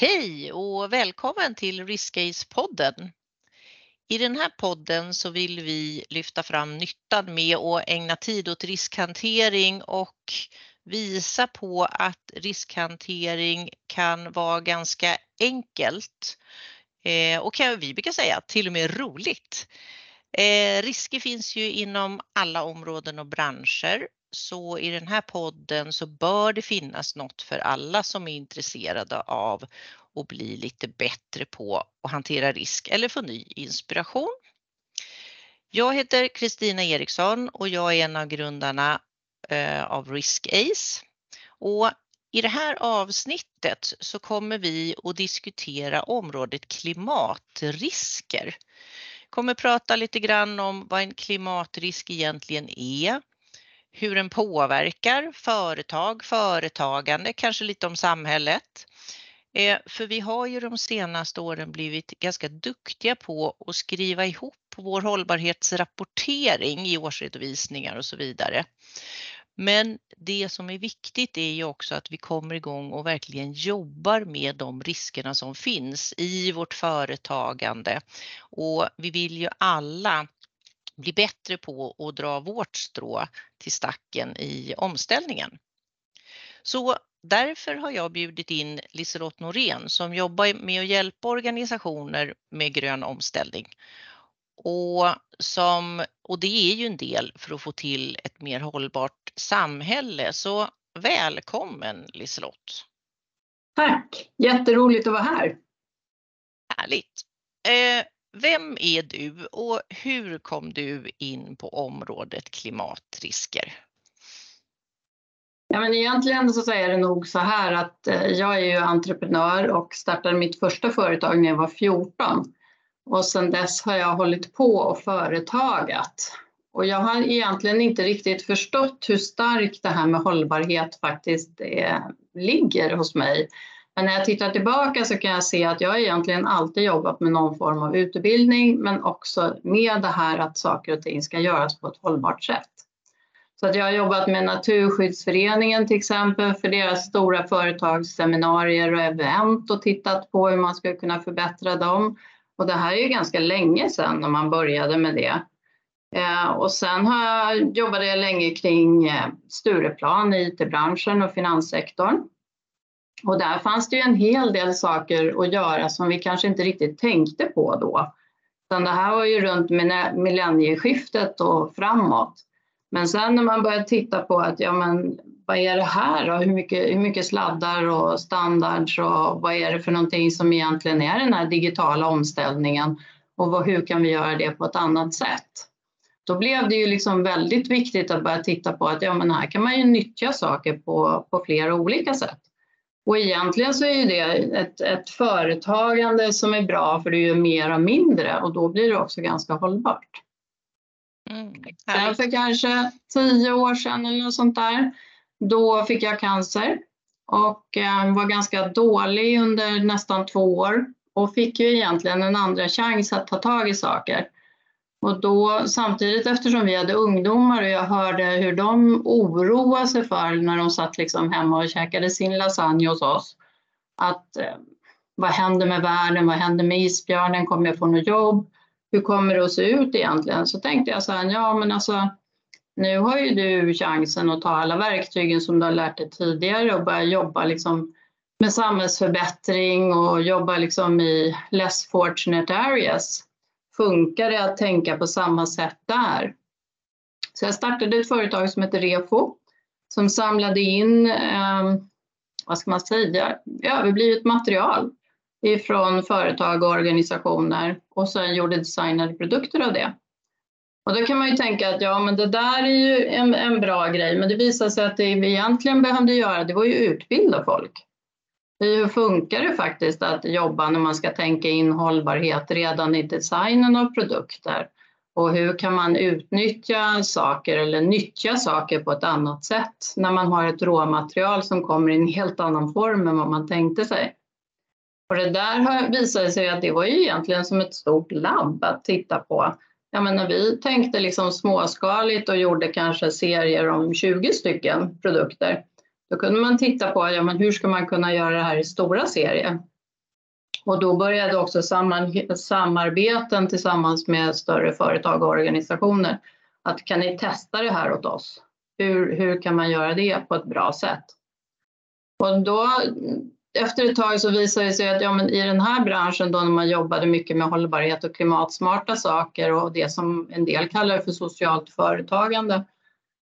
Hej och välkommen till Riskcase-podden. I den här podden så vill vi lyfta fram nyttan med att ägna tid åt riskhantering och visa på att riskhantering kan vara ganska enkelt eh, och kan vi brukar säga till och med roligt. Eh, risker finns ju inom alla områden och branscher så i den här podden så bör det finnas något för alla som är intresserade av att bli lite bättre på att hantera risk eller få ny inspiration. Jag heter Kristina Eriksson och jag är en av grundarna eh, av RiskAce. Och I det här avsnittet så kommer vi att diskutera området klimatrisker. kommer prata lite grann om vad en klimatrisk egentligen är, hur den påverkar företag, företagande, kanske lite om samhället. Eh, för vi har ju de senaste åren blivit ganska duktiga på att skriva ihop vår hållbarhetsrapportering i årsredovisningar och så vidare. Men det som är viktigt är ju också att vi kommer igång och verkligen jobbar med de riskerna som finns i vårt företagande. Och vi vill ju alla bli bättre på att dra vårt strå till stacken i omställningen. Så därför har jag bjudit in Liselott Norén som jobbar med att hjälpa organisationer med grön omställning. Och, som, och det är ju en del för att få till ett mer hållbart samhälle. Så välkommen Liselott! Tack! Jätteroligt att vara här. Härligt! Eh, vem är du och hur kom du in på området klimatrisker? Ja, men egentligen så är det nog så här att eh, jag är ju entreprenör och startade mitt första företag när jag var 14. Och sedan dess har jag hållit på och företagat. Och jag har egentligen inte riktigt förstått hur starkt det här med hållbarhet faktiskt är, ligger hos mig. Men när jag tittar tillbaka så kan jag se att jag egentligen alltid jobbat med någon form av utbildning men också med det här att saker och ting ska göras på ett hållbart sätt. Så att jag har jobbat med Naturskyddsföreningen till exempel för deras stora företagsseminarier och event och tittat på hur man skulle kunna förbättra dem. Och det här är ju ganska länge sedan när man började med det. Eh, och sen har jag, jobbade jag länge kring eh, Stureplan Stureplan, IT-branschen och finanssektorn. Och där fanns det ju en hel del saker att göra som vi kanske inte riktigt tänkte på då. Utan det här var ju runt millennieskiftet och framåt. Men sen när man börjar titta på att ja, men vad är det här då? Hur mycket, hur mycket sladdar och standards och vad är det för någonting som egentligen är den här digitala omställningen och vad, hur kan vi göra det på ett annat sätt? Då blev det ju liksom väldigt viktigt att börja titta på att ja, men här kan man ju nyttja saker på, på flera olika sätt. Och egentligen så är det ett, ett företagande som är bra för du gör mer och mindre och då blir det också ganska hållbart. Mm, Sen för kanske tio år sedan eller något sånt där, då fick jag cancer och eh, var ganska dålig under nästan två år och fick ju egentligen en andra chans att ta tag i saker. Och då samtidigt eftersom vi hade ungdomar och jag hörde hur de oroade sig för när de satt liksom hemma och käkade sin lasagne hos oss. Att eh, vad händer med världen? Vad händer med isbjörnen? Kommer jag få något jobb? Hur kommer det att se ut egentligen? Så tänkte jag så här, ja men alltså nu har ju du chansen att ta alla verktygen som du har lärt dig tidigare och börja jobba liksom med samhällsförbättring och jobba liksom i less fortunate areas funkar det att tänka på samma sätt där? Så jag startade ett företag som heter Refo som samlade in, eh, vad ska man säga, överblivet material ifrån företag och organisationer och sen gjorde designade produkter av det. Och då kan man ju tänka att ja, men det där är ju en, en bra grej, men det visade sig att det vi egentligen behövde göra, det var ju utbilda folk. Hur funkar det faktiskt att jobba när man ska tänka in hållbarhet redan i designen av produkter? Och hur kan man utnyttja saker eller nyttja saker på ett annat sätt när man har ett råmaterial som kommer i en helt annan form än vad man tänkte sig? Och det där visade sig att det var ju egentligen som ett stort labb att titta på. Ja, men när vi tänkte liksom småskaligt och gjorde kanske serier om 20 stycken produkter då kunde man titta på ja, men hur ska man kunna göra det här i stora serier. Och då började också samarbeten tillsammans med större företag och organisationer. Att kan ni testa det här åt oss? Hur, hur kan man göra det på ett bra sätt? Och då efter ett tag så visade det sig att ja, men i den här branschen då när man jobbade mycket med hållbarhet och klimatsmarta saker och det som en del kallar för socialt företagande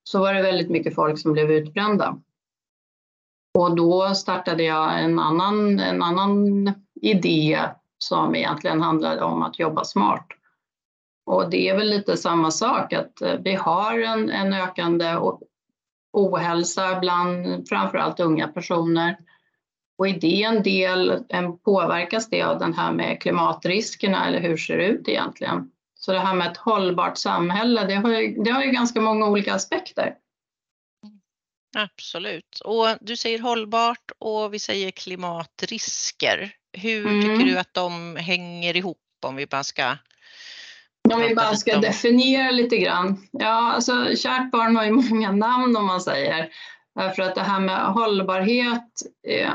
så var det väldigt mycket folk som blev utbrända. Och då startade jag en annan, en annan idé som egentligen handlade om att jobba smart. Och det är väl lite samma sak att eh, vi har en, en ökande ohälsa bland framförallt unga personer. Och i det en del, påverkas det av den här med klimatriskerna eller hur ser det ut egentligen? Så det här med ett hållbart samhälle, det har ju, det har ju ganska många olika aspekter. Absolut. Och du säger hållbart och vi säger klimatrisker. Hur mm. tycker du att de hänger ihop om vi bara ska om vi bara ska definiera lite grann. Ja, alltså kärt barn har ju många namn om man säger. För att det här med hållbarhet eh,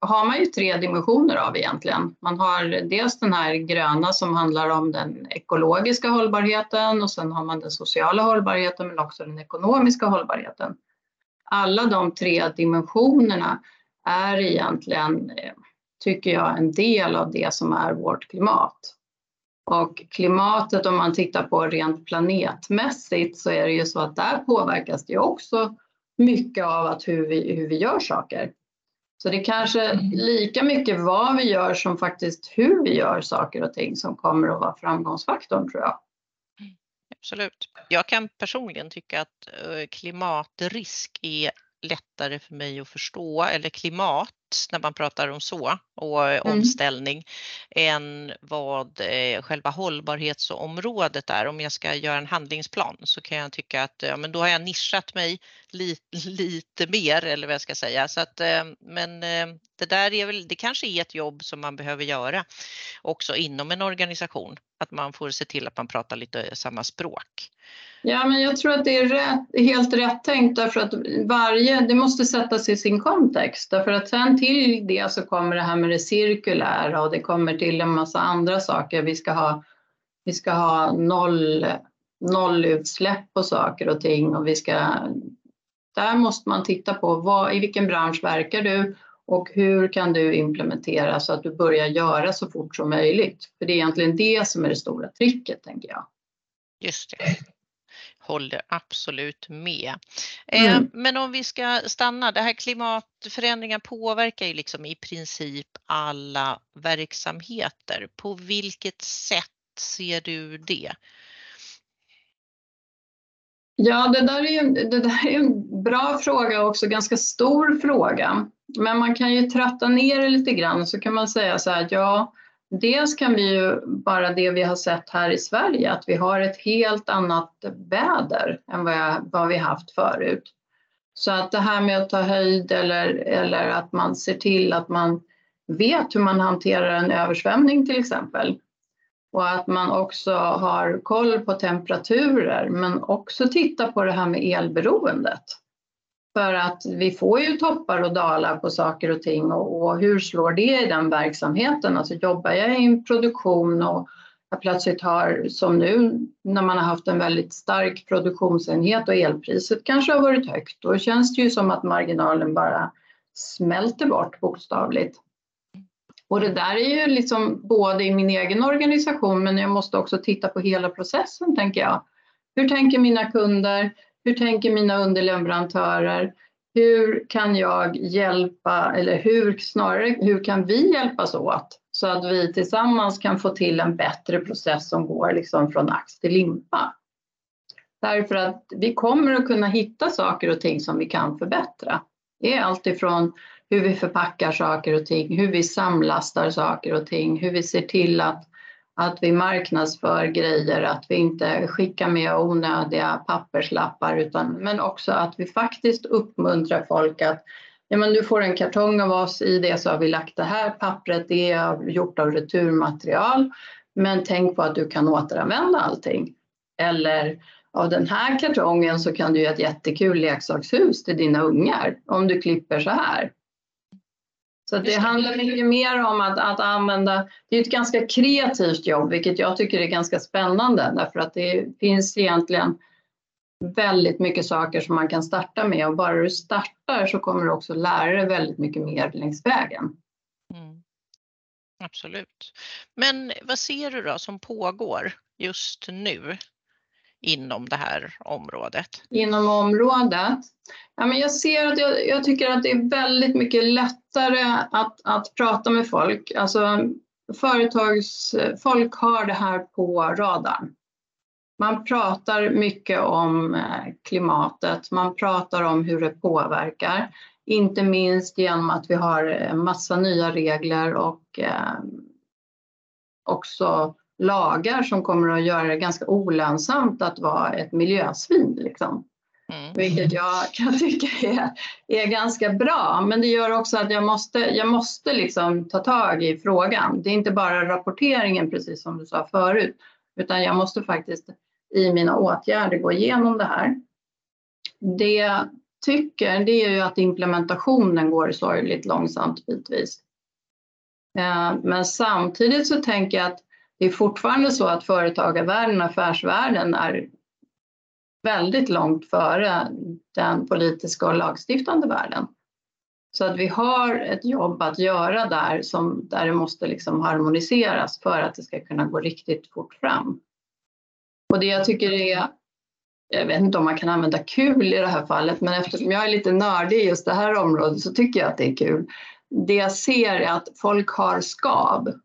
har man ju tre dimensioner av egentligen. Man har dels den här gröna som handlar om den ekologiska hållbarheten och sen har man den sociala hållbarheten men också den ekonomiska hållbarheten. Alla de tre dimensionerna är egentligen, eh, tycker jag, en del av det som är vårt klimat. Och klimatet om man tittar på rent planetmässigt så är det ju så att där påverkas det också mycket av att hur vi, hur vi gör saker. Så det är kanske mm. lika mycket vad vi gör som faktiskt hur vi gör saker och ting som kommer att vara framgångsfaktorn tror jag. Absolut. Jag kan personligen tycka att eh, klimatrisk är lättare för mig att förstå, eller klimat när man pratar om så och mm. omställning än vad eh, själva hållbarhetsområdet är. Om jag ska göra en handlingsplan så kan jag tycka att ja, men då har jag nischat mig lite, lite mer eller vad jag ska säga. Så att, eh, men eh, det där är väl, det kanske är ett jobb som man behöver göra också inom en organisation. Att man får se till att man pratar lite samma språk. Ja, men jag tror att det är rätt, helt rätt tänkt därför att varje, det måste sättas i sin kontext. Därför att sen till det så kommer det här med det cirkulära och det kommer till en massa andra saker. Vi ska ha, vi ska ha noll, nollutsläpp på saker och ting och vi ska, där måste man titta på vad, i vilken bransch verkar du och hur kan du implementera så att du börjar göra så fort som möjligt. För det är egentligen det som är det stora tricket tänker jag. Just det håller absolut med. Eh, mm. Men om vi ska stanna, det här klimatförändringar påverkar ju liksom i princip alla verksamheter. På vilket sätt ser du det? Ja, det där är, det där är en bra fråga och också ganska stor fråga. Men man kan ju tratta ner det lite grann så kan man säga så här, ja, Dels kan vi ju, bara det vi har sett här i Sverige, att vi har ett helt annat väder än vad, jag, vad vi haft förut. Så att det här med att ta höjd eller, eller att man ser till att man vet hur man hanterar en översvämning till exempel. Och att man också har koll på temperaturer men också titta på det här med elberoendet. För att vi får ju toppar och dalar på saker och ting och, och, hur slår det i den verksamheten? Alltså jobbar jag i en produktion och jag plötsligt har, som nu när man har haft en väldigt stark produktionsenhet och elpriset kanske har varit högt, då känns det ju som att marginalen bara smälter bort bokstavligt. Och det där är ju liksom både i min egen organisation men jag måste också titta på hela processen tänker jag. Hur tänker mina kunder? Hur tänker mina underleverantörer? Hur kan jag hjälpa, eller hur, snarare hur kan vi hjälpas åt så att vi tillsammans kan få till en bättre process som går liksom från ax till limpa? Därför att vi kommer att kunna hitta saker och ting som vi kan förbättra. Det är alltifrån hur vi förpackar saker och ting, hur vi samlastar saker och ting, hur vi ser till att att vi marknadsför grejer, att vi inte skickar med onödiga papperslappar utan, men också att vi faktiskt uppmuntrar folk att ja, men du får en kartong av oss, i det så har vi lagt det här pappret, det är gjort av returmaterial men tänk på att du kan återanvända allting. Eller av den här kartongen så kan du göra ett jättekul leksakshus till dina ungar om du klipper så här. Så det handlar mycket mer om att, att använda, det är ett ganska kreativt jobb vilket jag tycker är ganska spännande därför att det finns egentligen väldigt mycket saker som man kan starta med och bara du startar så kommer du också lära dig väldigt mycket mer längs vägen. Mm. Absolut. Men vad ser du då som pågår just nu inom det här området? Inom området? Ja, men jag ser att jag, jag tycker att det är väldigt mycket lättare att, att prata med folk. Alltså, företags, folk har det här på radarn. Man pratar mycket om eh, klimatet, man pratar om hur det påverkar. Inte minst genom att vi har en massa nya regler och eh, också lagar som kommer att göra det ganska olönsamt att vara ett miljösvin. Liksom. Mm. Vilket jag kan tycka är, är ganska bra. Men det gör också att jag måste, jag måste liksom ta tag i frågan. Det är inte bara rapporteringen, precis som du sa förut, utan jag måste faktiskt i mina åtgärder gå igenom det här. Det jag tycker det är ju att implementationen går sorgligt långsamt bitvis. Eh, men samtidigt så tänker jag att det är fortfarande så att företagarvärlden, affärsvärlden är väldigt långt före den politiska och lagstiftande världen. Så att vi har ett jobb att göra där, som, där det måste liksom harmoniseras för att det ska kunna gå riktigt fort fram. Och det jag tycker är, jag vet inte om man kan använda kul i det här fallet, men eftersom jag är lite nördig i just det här området så tycker jag att det är kul. Det jag ser är att folk har skav.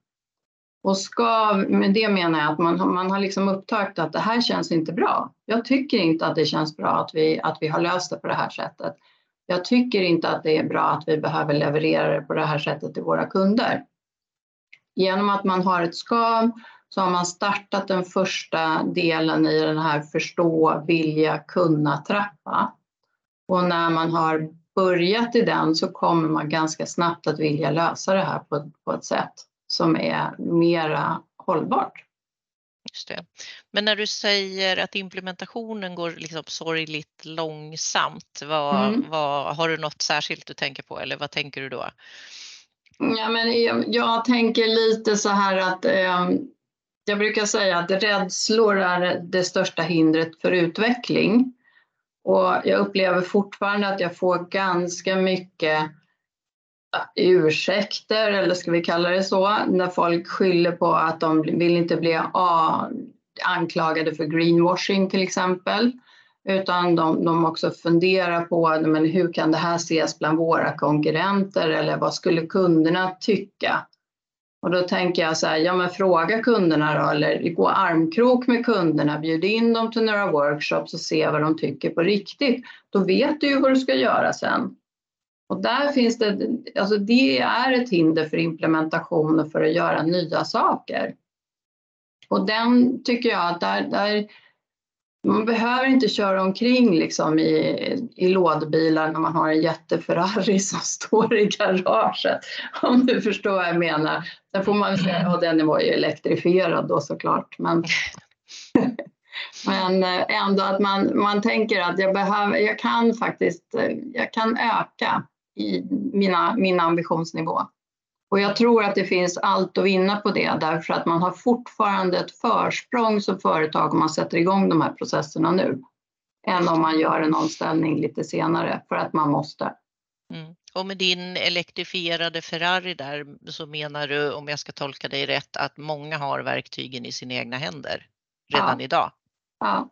Och ska, med det menar jag att man, man har liksom upptäckt att det här känns inte bra. Jag tycker inte att det känns bra att vi, att vi har löst det på det här sättet. Jag tycker inte att det är bra att vi behöver leverera det på det här sättet till våra kunder. Genom att man har ett skav så har man startat den första delen i den här förstå, vilja, kunna trappa. Och när man har börjat i den så kommer man ganska snabbt att vilja lösa det här på, på ett sätt som är mera hållbart. Just det. Men när du säger att implementationen går liksom sorgligt långsamt, vad, mm. vad, har du något särskilt du tänker på eller vad tänker du då? Ja, men jag, jag tänker lite så här att eh, jag brukar säga att rädslor är det största hindret för utveckling. Och jag upplever fortfarande att jag får ganska mycket ursäkter, eller ska vi kalla det så, när folk skyller på att de vill inte bli anklagade för greenwashing till exempel. Utan de, de också funderar på men hur kan det här ses bland våra konkurrenter eller vad skulle kunderna tycka? Och då tänker jag så här, ja men fråga kunderna då, eller gå armkrok med kunderna, bjud in dem till några workshops och se vad de tycker på riktigt. Då vet du ju vad du ska göra sen. Och där finns det, alltså det är ett hinder för implementation och för att göra nya saker. Och den tycker jag att där, där man behöver inte köra omkring liksom i, i lådbilar när man har en jätteferrari som står i garaget. Om du förstår vad jag menar. Sen får man säga ja, den var ju elektrifierad då såklart. Men, men eh, ändå att man, man tänker att jag, behöver, jag kan faktiskt eh, jag kan öka i mina, min ambitionsnivå. Och jag tror att det finns allt att vinna på det därför att man har fortfarande ett försprång som företag om man sätter igång de här processerna nu än om man gör en omställning lite senare för att man måste. Mm. Och med din elektrifierade Ferrari där så menar du, om jag ska tolka dig rätt, att många har verktygen i sina egna händer redan ja. idag? Ja,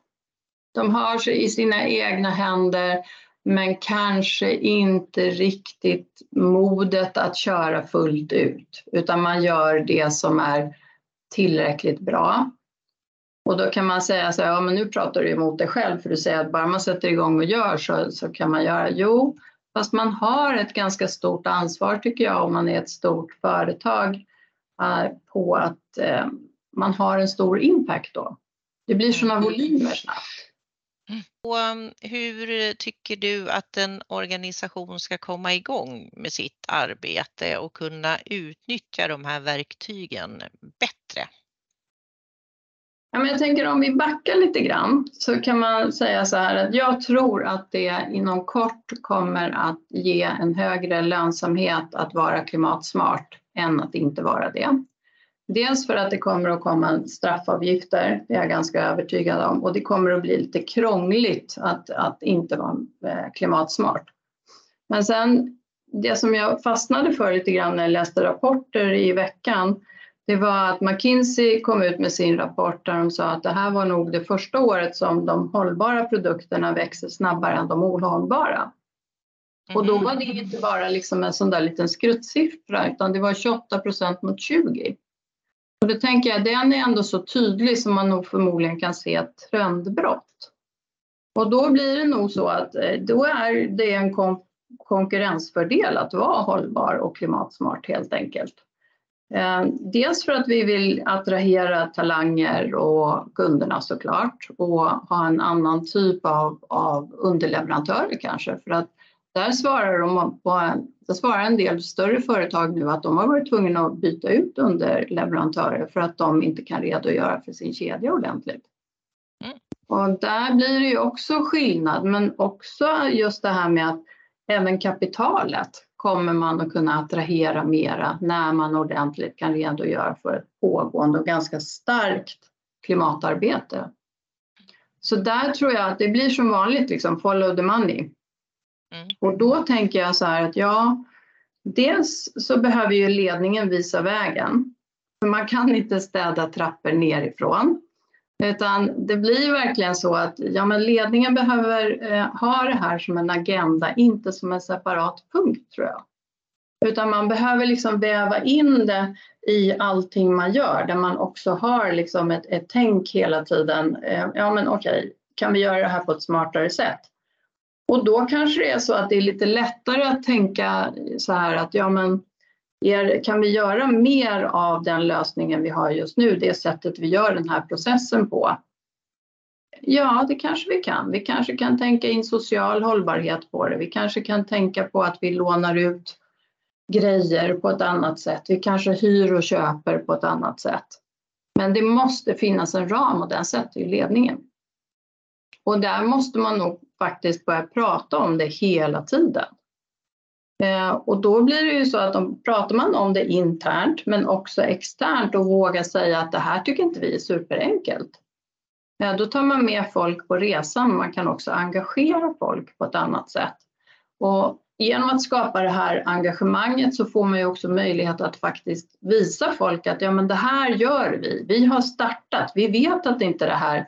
de har sig i sina egna händer men kanske inte riktigt modet att köra fullt ut, utan man gör det som är tillräckligt bra. Och då kan man säga så här, ja men nu pratar du emot dig själv för du säger att bara man sätter igång och gör så, så kan man göra. Jo, fast man har ett ganska stort ansvar tycker jag om man är ett stort företag eh, på att eh, man har en stor impact då. Det blir sådana volymer snabbt. Och mm, hur tycker du att en organisation ska komma igång med sitt arbete och kunna utnyttja de här verktygen bättre? Ja, men jag tänker om vi backar lite grann så kan man säga så här att jag tror att det inom kort kommer att ge en högre lönsamhet att vara klimatsmart än att inte vara det. Dels för att det kommer att komma straffavgifter, det är jag ganska övertygad om, och det kommer att bli lite krångligt att, att inte vara eh, klimatsmart. Men sen, det som jag fastnade för lite grann när jag läste rapporter i veckan, det var att McKinsey kom ut med sin rapport där de sa att det här var nog det första året som de hållbara produkterna växer snabbare än de ohållbara. Och då var det inte bara liksom en sån där liten skrutsiffra utan det var 28 procent mot 20. Och då tänker jag, den är ändå så tydlig som man nog förmodligen kan se ett trendbrott. Och då blir det nog så att eh, då är det en kon konkurrensfördel att vara hållbar och klimatsmart helt enkelt. Eh, dels för att vi vill attrahera talanger och kunderna såklart och ha en annan typ av, av underleverantörer kanske för att där svarar, de på, där svarar en del större företag nu att de har varit tvungna att byta ut underleverantörer för att de inte kan redogöra för sin kedja ordentligt. Mm. Och där blir det ju också skillnad, men också just det här med att även kapitalet kommer man att kunna attrahera mera när man ordentligt kan redogöra för ett pågående och ganska starkt klimatarbete. Så där tror jag att det blir som vanligt, liksom, follow the money. Mm. Och då tänker jag så här att ja, dels så behöver ju ledningen visa vägen. För man kan inte städa trappor nerifrån. Utan det blir verkligen så att ja, men ledningen behöver eh, ha det här som en agenda, inte som en separat punkt tror jag. Utan man behöver liksom väva in det i allting man gör där man också har liksom ett, ett tänk hela tiden. Eh, ja men okej, kan vi göra det här på ett smartare sätt? Och då kanske det är så att det är lite lättare att tänka så här att ja men er, kan vi göra mer av den lösningen vi har just nu, det sättet vi gör den här processen på? Ja, det kanske vi kan. Vi kanske kan tänka in social hållbarhet på det. Vi kanske kan tänka på att vi lånar ut grejer på ett annat sätt. Vi kanske hyr och köper på ett annat sätt. Men det måste finnas en ram och den sätter ju ledningen. Och där måste man nog faktiskt börjar prata om det hela tiden. Eh, och då blir det ju så att de, pratar man om det internt men också externt och vågar säga att det här tycker inte vi är superenkelt. Eh, då tar man med folk på resan, man kan också engagera folk på ett annat sätt. Och genom att skapa det här engagemanget så får man ju också möjlighet att faktiskt visa folk att ja men det här gör vi, vi har startat, vi vet att inte det här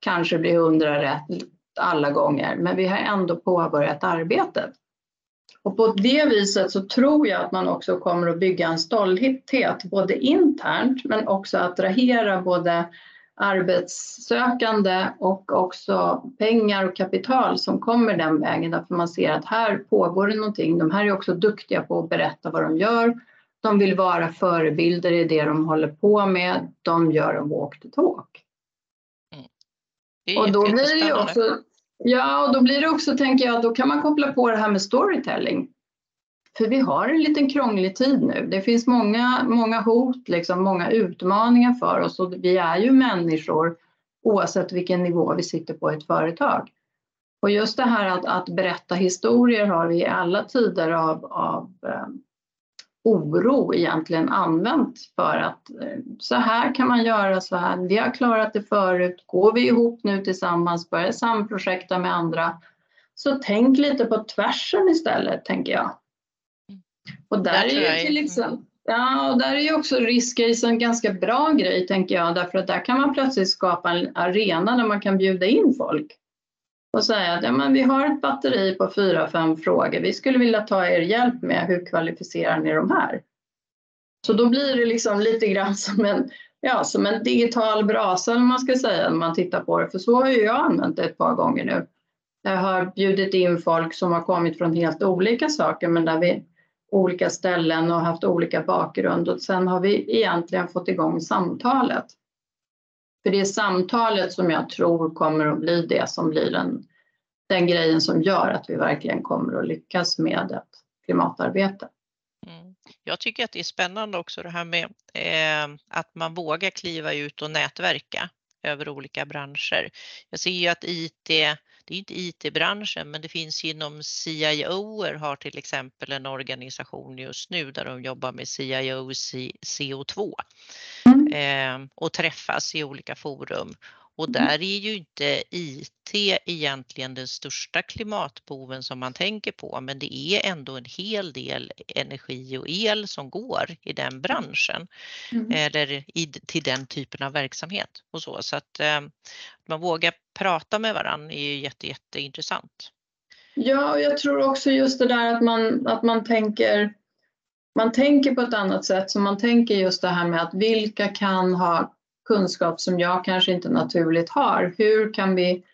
kanske blir hundra rätt alla gånger men vi har ändå påbörjat arbetet. Och på det viset så tror jag att man också kommer att bygga en stolthet både internt men också attrahera både arbetssökande och också pengar och kapital som kommer den vägen därför man ser att här pågår det någonting. De här är också duktiga på att berätta vad de gör. De vill vara förebilder i det de håller på med. De gör en walk the talk. Mm. Och då blir det ju också Ja, och då blir det också, tänker jag, då kan man koppla på det här med storytelling. För vi har en liten krånglig tid nu. Det finns många, många hot, liksom, många utmaningar för oss och vi är ju människor oavsett vilken nivå vi sitter på i ett företag. Och just det här att, att berätta historier har vi i alla tider av, av eh, oro egentligen använt för att eh, så här kan man göra så här. Vi har klarat det förut. Går vi ihop nu tillsammans, börjar samprojekta med andra. Så tänk lite på tvärsen istället, tänker jag. Och där, är ju till exempel Ja, och där är ju också riskcase en ganska bra grej tänker jag, därför att där kan man plötsligt skapa en arena där man kan bjuda in folk och säga att ja, men vi har ett batteri på fyra, fem frågor. Vi skulle vilja ta er hjälp med hur kvalificerar ni de här? Så då blir det liksom lite grann som en, ja, som en digital brasa om man ska säga när man tittar på det. För så har ju jag använt det ett par gånger nu. Jag har bjudit in folk som har kommit från helt olika saker men där vi olika ställen och haft olika bakgrund och sen har vi egentligen fått igång samtalet. För det är samtalet som jag tror kommer att bli det som blir den, den grejen som gör att vi verkligen kommer att lyckas med ett klimatarbete. Mm. Jag tycker att det är spännande också det här med eh, att man vågar kliva ut och nätverka. över olika branscher. Jag ser ju att IT, det är inte IT-branschen, men det finns inom CIO har till exempel en organisation just nu där de jobbar med CIO CO2 mm. eh, och träffas i olika forum. Och mm. där är ju inte IT egentligen den största klimatboven som man tänker på, men det är ändå en hel del energi och el som går i den branschen mm. eller i, till den typen av verksamhet och så. Så att eh, man vågar prata med varandra är ju jätte, jätteintressant. Ja, och jag tror också just det där att man, att man tänker man tänker på ett annat sätt, så man tänker just det här med att vilka kan ha kunskap som jag kanske inte naturligt har. Hur kan vi,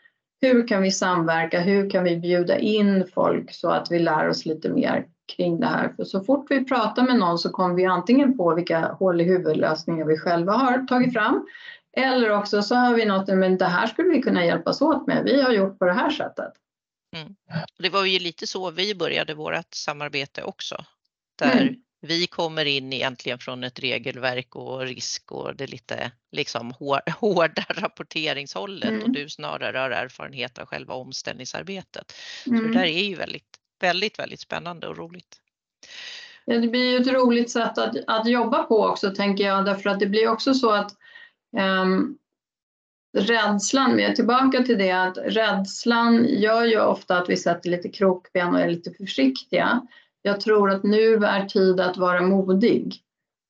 hur kan vi samverka? Hur kan vi bjuda in folk så att vi lär oss lite mer kring det här? För så fort vi pratar med någon så kommer vi antingen på vilka hål i huvudlösningar vi själva har tagit fram eller också så har vi något, men det här skulle vi kunna hjälpas åt med. Vi har gjort på det här sättet. Mm. Det var ju lite så vi började vårt samarbete också. Där mm. Vi kommer in egentligen från ett regelverk och risk och det lite liksom hårda rapporteringshållet mm. och du snarare har erfarenhet av själva omställningsarbetet. Mm. Så det där är ju väldigt, väldigt, väldigt spännande och roligt. Ja, det blir ju ett roligt sätt att, att jobba på också tänker jag därför att det blir också så att um, rädslan, vi är tillbaka till det att rädslan gör ju ofta att vi sätter lite krokben och är lite försiktiga. Jag tror att nu är tid att vara modig.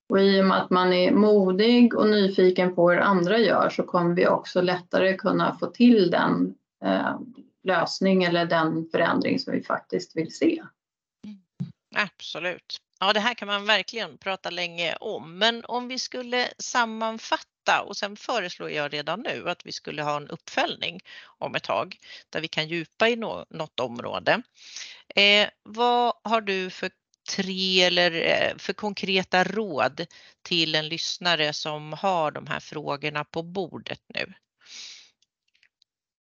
Och i och med att man är modig och nyfiken på hur andra gör så kommer vi också lättare kunna få till den eh, lösning eller den förändring som vi faktiskt vill se. Absolut. Ja, det här kan man verkligen prata länge om. Men om vi skulle sammanfatta och sen föreslår jag redan nu att vi skulle ha en uppföljning om ett tag där vi kan djupa i något område. Eh, vad har du för tre eller eh, för konkreta råd till en lyssnare som har de här frågorna på bordet nu?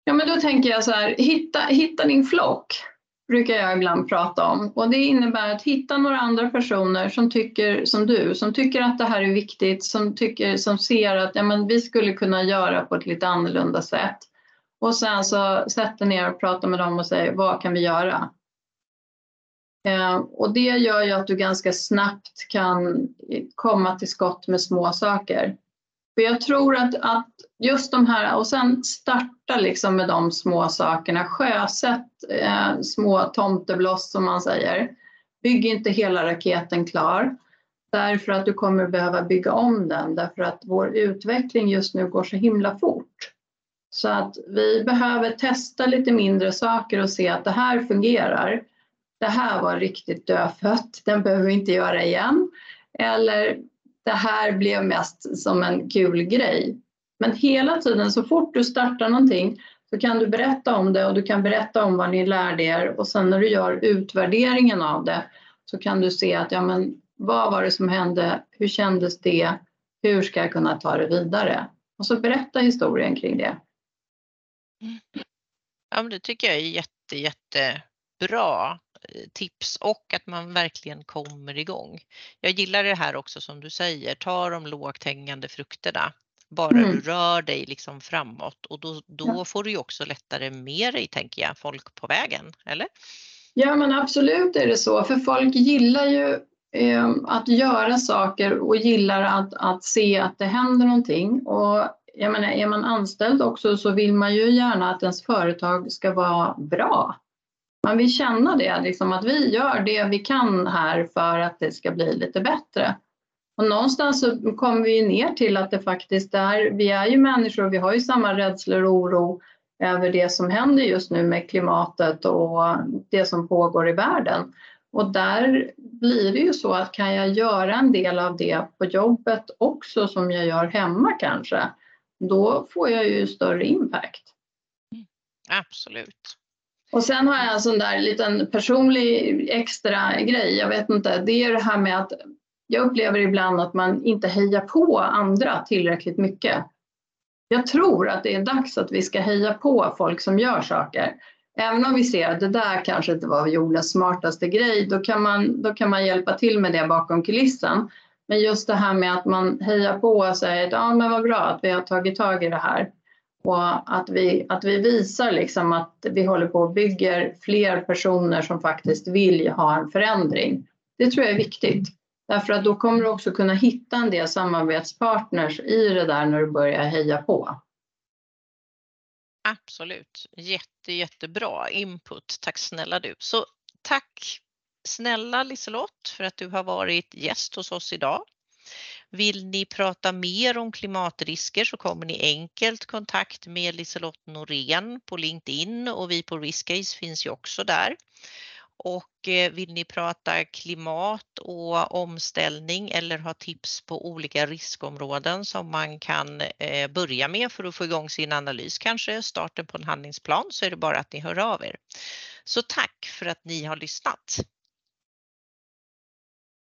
Ja, men då tänker jag så här, hitta, hitta din flock brukar jag ibland prata om och det innebär att hitta några andra personer som tycker som du, som tycker att det här är viktigt, som, tycker, som ser att ja, men vi skulle kunna göra på ett lite annorlunda sätt. Och sen så sätter ner och pratar med dem och säger vad kan vi göra? Eh, och det gör ju att du ganska snabbt kan komma till skott med små saker. För jag tror att, att just de här, och sen starta liksom med de små sakerna, sjösätt eh, små tomtebloss som man säger. Bygg inte hela raketen klar därför att du kommer behöva bygga om den därför att vår utveckling just nu går så himla fort. Så att vi behöver testa lite mindre saker och se att det här fungerar det här var riktigt dödfött, den behöver vi inte göra igen. Eller det här blev mest som en kul grej. Men hela tiden så fort du startar någonting så kan du berätta om det och du kan berätta om vad ni lärde er och sen när du gör utvärderingen av det så kan du se att ja men vad var det som hände, hur kändes det, hur ska jag kunna ta det vidare? Och så berätta historien kring det. Mm. Ja men det tycker jag är jätte, jättebra. Tips och att man verkligen kommer igång. Jag gillar det här också som du säger, ta de lågt hängande frukterna. Bara mm. du rör dig liksom framåt och då, då ja. får du ju också lättare med dig, tänker jag, folk på vägen, eller? Ja men absolut är det så, för folk gillar ju eh, att göra saker och gillar att, att se att det händer någonting. Och jag menar, är man anställd också så vill man ju gärna att ens företag ska vara bra. Man vill känna det, liksom att vi gör det vi kan här för att det ska bli lite bättre. Och någonstans så kommer vi ner till att det faktiskt är, vi är ju människor och vi har ju samma rädslor och oro över det som händer just nu med klimatet och det som pågår i världen. Och där blir det ju så att kan jag göra en del av det på jobbet också som jag gör hemma kanske, då får jag ju större impact. Mm, absolut. Och sen har jag en sån där liten personlig extra grej, jag vet inte, det är det här med att jag upplever ibland att man inte hejar på andra tillräckligt mycket. Jag tror att det är dags att vi ska heja på folk som gör saker. Även om vi ser att det där kanske inte var jordens smartaste grej, då kan, man, då kan man hjälpa till med det bakom kulissen. Men just det här med att man hejar på och säger att ja, men vad bra att vi har tagit tag i det här. Och att vi, att vi visar liksom att vi håller på och bygger fler personer som faktiskt vill ha en förändring. Det tror jag är viktigt. Därför att då kommer du också kunna hitta en del samarbetspartners i det där när du börjar heja på. Absolut, jätte, jättebra input. Tack snälla du. Så tack snälla Liselott för att du har varit gäst hos oss idag. Vill ni prata mer om klimatrisker så kommer ni enkelt kontakt med Liselott Norén på LinkedIn och vi på Riskcase finns ju också där. Och eh, vill ni prata klimat och omställning eller ha tips på olika riskområden som man kan eh, börja med för att få igång sin analys, kanske starten på en handlingsplan, så är det bara att ni hör av er. Så tack för att ni har lyssnat.